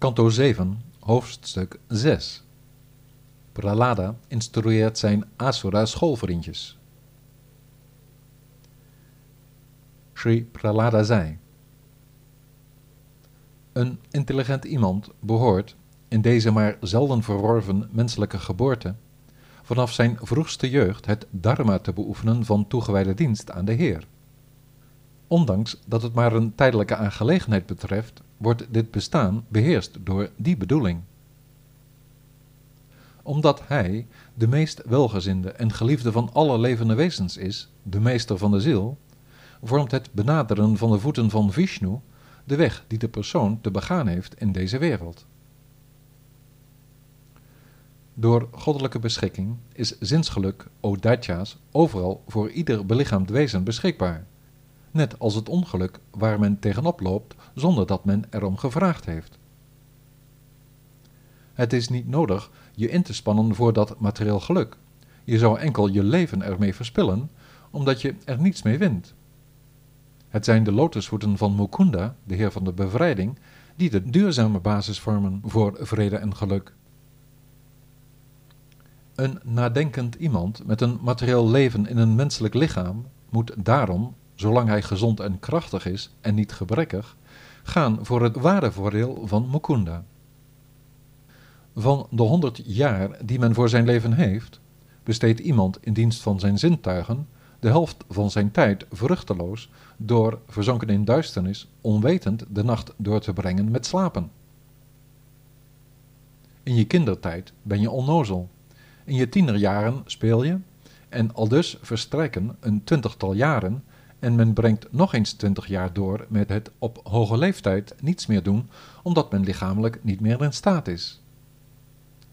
Kanto 7, hoofdstuk 6. Prahlada instrueert zijn Asura schoolvriendjes. Sri Prahlada zei: Een intelligent iemand behoort, in deze maar zelden verworven menselijke geboorte, vanaf zijn vroegste jeugd het dharma te beoefenen van toegewijde dienst aan de Heer. Ondanks dat het maar een tijdelijke aangelegenheid betreft, wordt dit bestaan beheerst door die bedoeling. Omdat hij de meest welgezinde en geliefde van alle levende wezens is, de meester van de ziel, vormt het benaderen van de voeten van Vishnu de weg die de persoon te begaan heeft in deze wereld. Door goddelijke beschikking is zinsgeluk, o Daitya's, overal voor ieder belichaamd wezen beschikbaar net als het ongeluk waar men tegenop loopt zonder dat men erom gevraagd heeft. Het is niet nodig je in te spannen voor dat materieel geluk. Je zou enkel je leven ermee verspillen, omdat je er niets mee wint. Het zijn de lotusvoeten van Mukunda, de Heer van de Bevrijding, die de duurzame basis vormen voor vrede en geluk. Een nadenkend iemand met een materieel leven in een menselijk lichaam moet daarom zolang hij gezond en krachtig is en niet gebrekkig, gaan voor het ware voordeel van Mukunda. Van de honderd jaar die men voor zijn leven heeft, besteedt iemand in dienst van zijn zintuigen de helft van zijn tijd vruchteloos door, verzonken in duisternis, onwetend de nacht door te brengen met slapen. In je kindertijd ben je onnozel. In je tienerjaren speel je, en aldus verstrijken een twintigtal jaren en men brengt nog eens twintig jaar door met het op hoge leeftijd niets meer doen, omdat men lichamelijk niet meer in staat is.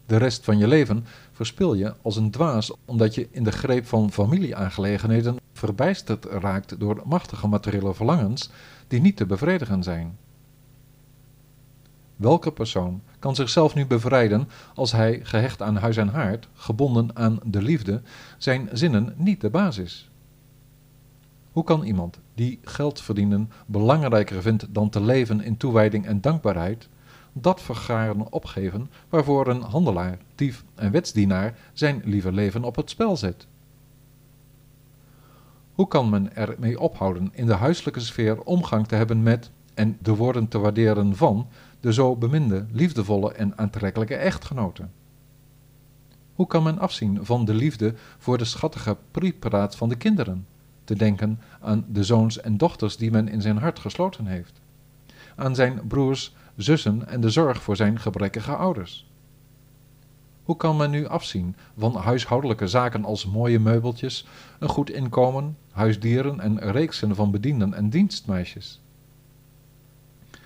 De rest van je leven verspil je als een dwaas omdat je in de greep van familieaangelegenheden verbijsterd raakt door machtige materiële verlangens die niet te bevredigen zijn. Welke persoon kan zichzelf nu bevrijden als hij, gehecht aan huis en haard, gebonden aan de liefde, zijn zinnen niet de basis? Hoe kan iemand die geld verdienen belangrijker vindt dan te leven in toewijding en dankbaarheid, dat vergaren opgeven waarvoor een handelaar, dief en wetsdienaar zijn lieve leven op het spel zet? Hoe kan men ermee ophouden in de huiselijke sfeer omgang te hebben met en de woorden te waarderen van de zo beminde, liefdevolle en aantrekkelijke echtgenoten? Hoe kan men afzien van de liefde voor de schattige preparaat van de kinderen? Te denken aan de zoons en dochters die men in zijn hart gesloten heeft, aan zijn broers, zussen en de zorg voor zijn gebrekkige ouders. Hoe kan men nu afzien van huishoudelijke zaken als mooie meubeltjes, een goed inkomen, huisdieren en reeksen van bedienden en dienstmeisjes?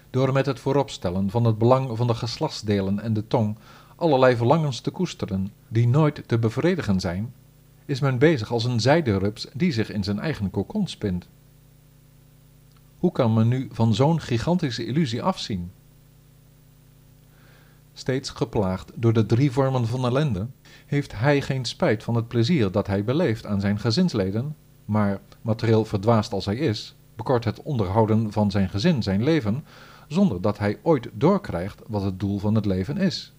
Door met het vooropstellen van het belang van de geslachtsdelen en de tong allerlei verlangens te koesteren die nooit te bevredigen zijn, is men bezig als een zijderups die zich in zijn eigen kokon spint. Hoe kan men nu van zo'n gigantische illusie afzien? Steeds geplaagd door de drie vormen van ellende, heeft hij geen spijt van het plezier dat hij beleeft aan zijn gezinsleden, maar, materieel verdwaasd als hij is, bekort het onderhouden van zijn gezin zijn leven, zonder dat hij ooit doorkrijgt wat het doel van het leven is.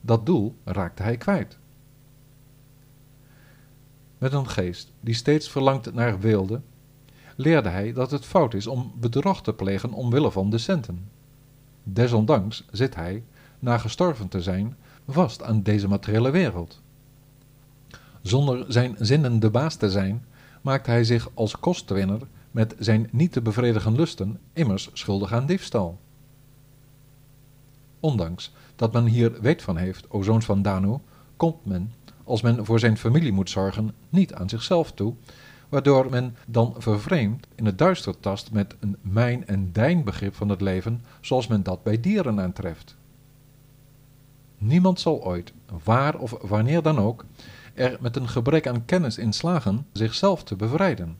Dat doel raakte hij kwijt met een geest die steeds verlangt naar weelde, leerde hij dat het fout is om bedrog te plegen omwille van de centen. Desondanks zit hij, na gestorven te zijn, vast aan deze materiële wereld. Zonder zijn zinnen de baas te zijn, maakt hij zich als kostwinner met zijn niet te bevredigen lusten immers schuldig aan diefstal. Ondanks dat men hier weet van heeft, o zoons van Danu, komt men men voor zijn familie moet zorgen, niet aan zichzelf toe, waardoor men dan vervreemd in het duister tast met een mijn- en dijn-begrip van het leven, zoals men dat bij dieren aantreft. Niemand zal ooit, waar of wanneer dan ook, er met een gebrek aan kennis in slagen zichzelf te bevrijden.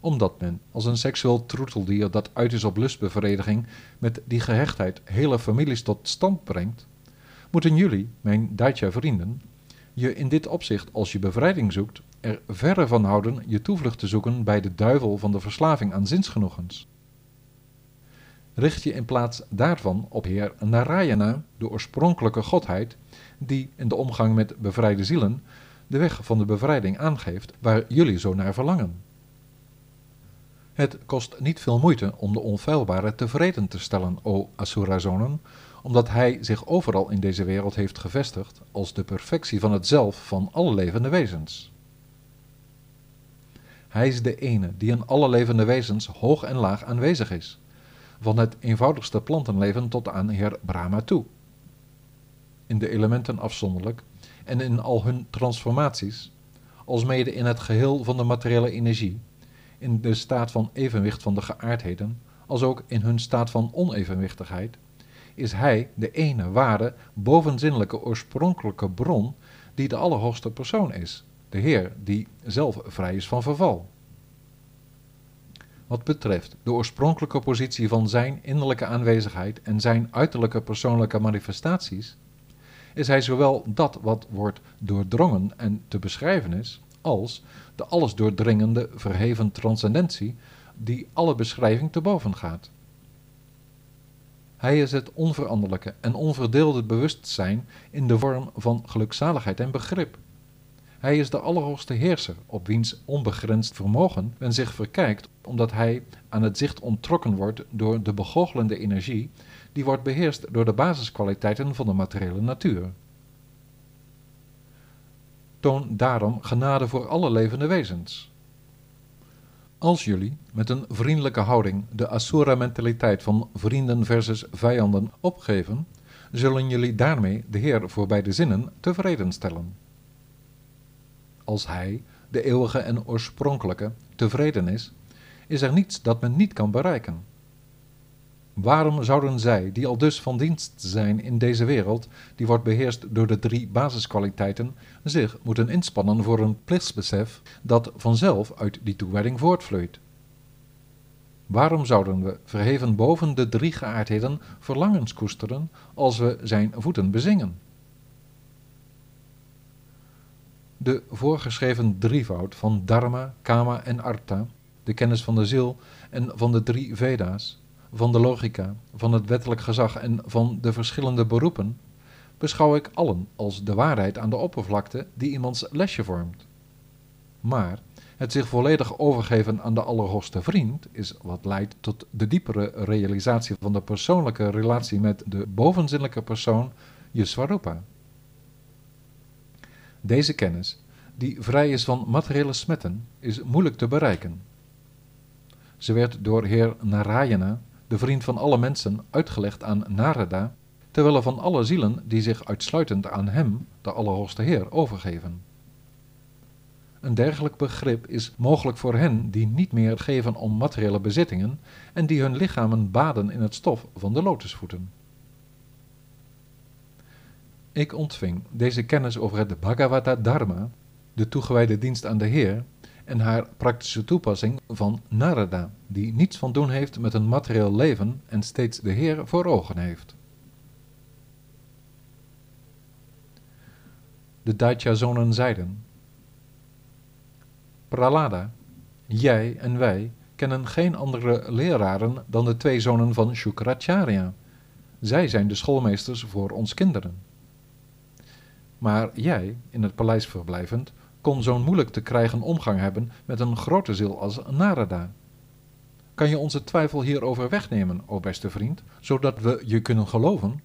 Omdat men, als een seksueel troeteldier dat uit is op lustbevrediging, met die gehechtheid hele families tot stand brengt, moeten jullie, mijn Daitja vrienden, je in dit opzicht als je bevrijding zoekt, er verre van houden je toevlucht te zoeken bij de duivel van de verslaving aan zinsgenoegens. richt je in plaats daarvan op Heer Narayana, de oorspronkelijke godheid, die in de omgang met bevrijde zielen de weg van de bevrijding aangeeft waar jullie zo naar verlangen. Het kost niet veel moeite om de onfeilbare tevreden te stellen, o Asura-zonen, omdat hij zich overal in deze wereld heeft gevestigd als de perfectie van het zelf van alle levende wezens. Hij is de ene die in alle levende wezens hoog en laag aanwezig is, van het eenvoudigste plantenleven tot aan Heer Brahma toe. In de elementen afzonderlijk en in al hun transformaties, alsmede in het geheel van de materiële energie, in de staat van evenwicht van de geaardheden, als ook in hun staat van onevenwichtigheid, is Hij de ene ware, bovenzinnelijke, oorspronkelijke bron die de allerhoogste persoon is, de Heer die zelf vrij is van verval. Wat betreft de oorspronkelijke positie van Zijn innerlijke aanwezigheid en Zijn uiterlijke persoonlijke manifestaties, is Hij zowel dat wat wordt doordrongen en te beschrijven is, als de alles doordringende verheven transcendentie die alle beschrijving te boven gaat. Hij is het onveranderlijke en onverdeelde bewustzijn in de vorm van gelukzaligheid en begrip. Hij is de allerhoogste heerser, op wiens onbegrensd vermogen men zich verkijkt, omdat hij aan het zicht onttrokken wordt door de begoochelende energie, die wordt beheerst door de basiskwaliteiten van de materiële natuur. Toon daarom genade voor alle levende wezens. Als jullie met een vriendelijke houding de Asura-mentaliteit van vrienden versus vijanden opgeven, zullen jullie daarmee de Heer voor beide zinnen tevreden stellen. Als Hij, de eeuwige en oorspronkelijke, tevreden is, is er niets dat men niet kan bereiken. Waarom zouden zij, die al dus van dienst zijn in deze wereld, die wordt beheerst door de drie basiskwaliteiten, zich moeten inspannen voor een plichtsbesef dat vanzelf uit die toewijding voortvloeit? Waarom zouden we, verheven boven de drie geaardheden, verlangens koesteren als we zijn voeten bezingen? De voorgeschreven drievoud van Dharma, Kama en Artha, de kennis van de ziel en van de drie Veda's, van de logica, van het wettelijk gezag en van de verschillende beroepen, beschouw ik allen als de waarheid aan de oppervlakte die iemands lesje vormt. Maar het zich volledig overgeven aan de Allerhoogste Vriend is wat leidt tot de diepere realisatie van de persoonlijke relatie met de bovenzinnelijke persoon, Yuswarupa. Deze kennis, die vrij is van materiële smetten, is moeilijk te bereiken. Ze werd door heer Narayana de vriend van alle mensen, uitgelegd aan Narada, terwille van alle zielen die zich uitsluitend aan hem, de Allerhoogste Heer, overgeven. Een dergelijk begrip is mogelijk voor hen die niet meer geven om materiële bezittingen en die hun lichamen baden in het stof van de lotusvoeten. Ik ontving deze kennis over het Bhagavata Dharma, de toegewijde dienst aan de Heer, en haar praktische toepassing van Narada, die niets van doen heeft met een materieel leven en steeds de Heer voor ogen heeft. De Daitya-zonen zeiden, Pralada, jij en wij kennen geen andere leraren dan de twee zonen van Shukracharya. Zij zijn de schoolmeesters voor ons kinderen. Maar jij, in het paleis verblijvend, kon zo'n moeilijk te krijgen omgang hebben met een grote ziel als Narada. Kan je onze twijfel hierover wegnemen, o beste vriend, zodat we je kunnen geloven?